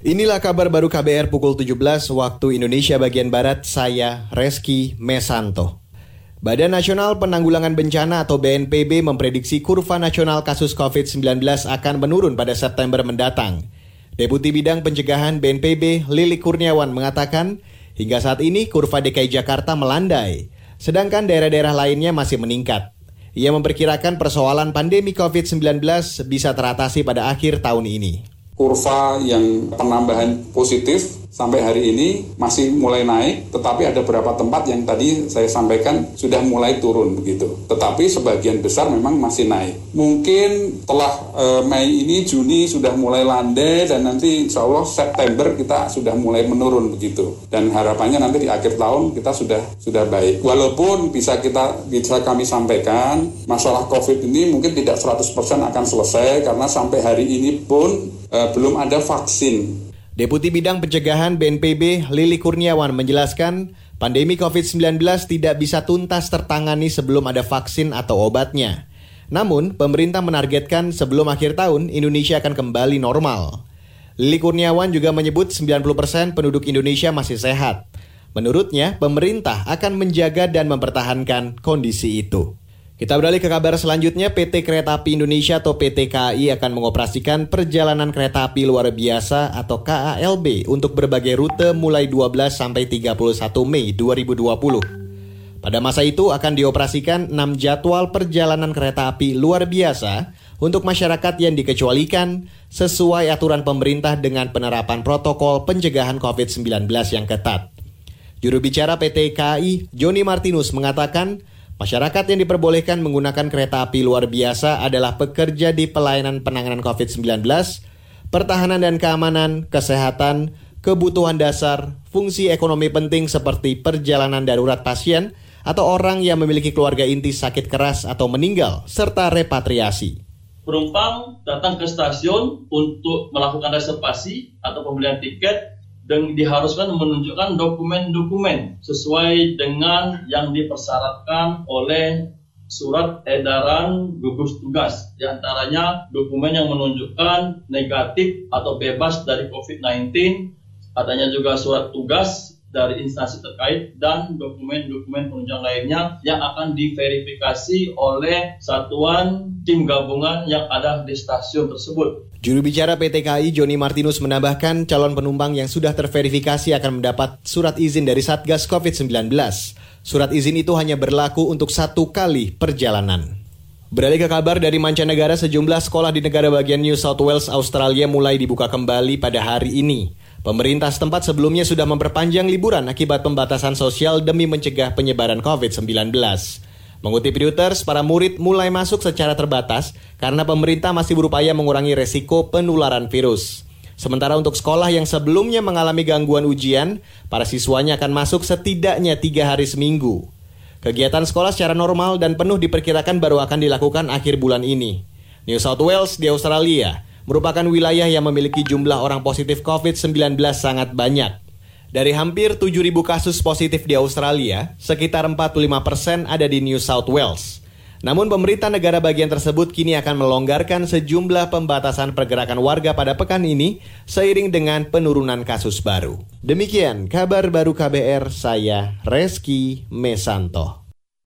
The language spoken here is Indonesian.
Inilah kabar baru KBR pukul 17 waktu Indonesia bagian Barat, saya Reski Mesanto. Badan Nasional Penanggulangan Bencana atau BNPB memprediksi kurva nasional kasus COVID-19 akan menurun pada September mendatang. Deputi Bidang Pencegahan BNPB Lili Kurniawan mengatakan, hingga saat ini kurva DKI Jakarta melandai, sedangkan daerah-daerah lainnya masih meningkat. Ia memperkirakan persoalan pandemi COVID-19 bisa teratasi pada akhir tahun ini kurva yang penambahan positif sampai hari ini masih mulai naik, tetapi ada beberapa tempat yang tadi saya sampaikan sudah mulai turun begitu. Tetapi sebagian besar memang masih naik. Mungkin setelah e, Mei ini Juni sudah mulai landai dan nanti insya Allah September kita sudah mulai menurun begitu. Dan harapannya nanti di akhir tahun kita sudah sudah baik. Walaupun bisa kita bisa kami sampaikan masalah COVID ini mungkin tidak 100% akan selesai karena sampai hari ini pun uh, belum ada vaksin. Deputi Bidang Pencegahan BNPB Lili Kurniawan menjelaskan, pandemi COVID-19 tidak bisa tuntas tertangani sebelum ada vaksin atau obatnya. Namun, pemerintah menargetkan sebelum akhir tahun Indonesia akan kembali normal. Lili Kurniawan juga menyebut 90% penduduk Indonesia masih sehat. Menurutnya, pemerintah akan menjaga dan mempertahankan kondisi itu. Kita beralih ke kabar selanjutnya, PT Kereta Api Indonesia atau PT KAI akan mengoperasikan perjalanan kereta api luar biasa atau KALB untuk berbagai rute mulai 12 sampai 31 Mei 2020. Pada masa itu akan dioperasikan 6 jadwal perjalanan kereta api luar biasa untuk masyarakat yang dikecualikan sesuai aturan pemerintah dengan penerapan protokol pencegahan COVID-19 yang ketat. Juru bicara PT KAI, Joni Martinus mengatakan, Masyarakat yang diperbolehkan menggunakan kereta api luar biasa adalah pekerja di pelayanan penanganan COVID-19, pertahanan dan keamanan, kesehatan, kebutuhan dasar, fungsi ekonomi penting seperti perjalanan darurat pasien, atau orang yang memiliki keluarga inti sakit keras atau meninggal, serta repatriasi. Penumpang datang ke stasiun untuk melakukan reservasi atau pembelian tiket dan diharuskan menunjukkan dokumen-dokumen sesuai dengan yang dipersyaratkan oleh surat edaran gugus tugas. Di antaranya dokumen yang menunjukkan negatif atau bebas dari COVID-19, adanya juga surat tugas dari instansi terkait dan dokumen-dokumen penunjang lainnya yang akan diverifikasi oleh satuan tim gabungan yang ada di stasiun tersebut. Juru bicara PT KAI Joni Martinus menambahkan calon penumpang yang sudah terverifikasi akan mendapat surat izin dari Satgas COVID-19. Surat izin itu hanya berlaku untuk satu kali perjalanan. Beralih ke kabar dari mancanegara, sejumlah sekolah di negara bagian New South Wales, Australia mulai dibuka kembali pada hari ini. Pemerintah setempat sebelumnya sudah memperpanjang liburan akibat pembatasan sosial demi mencegah penyebaran COVID-19. Mengutip Reuters, para murid mulai masuk secara terbatas karena pemerintah masih berupaya mengurangi resiko penularan virus. Sementara untuk sekolah yang sebelumnya mengalami gangguan ujian, para siswanya akan masuk setidaknya tiga hari seminggu. Kegiatan sekolah secara normal dan penuh diperkirakan baru akan dilakukan akhir bulan ini. New South Wales di Australia merupakan wilayah yang memiliki jumlah orang positif COVID-19 sangat banyak. Dari hampir 7.000 kasus positif di Australia, sekitar 45 persen ada di New South Wales. Namun pemerintah negara bagian tersebut kini akan melonggarkan sejumlah pembatasan pergerakan warga pada pekan ini seiring dengan penurunan kasus baru. Demikian kabar baru KBR saya Reski Mesanto.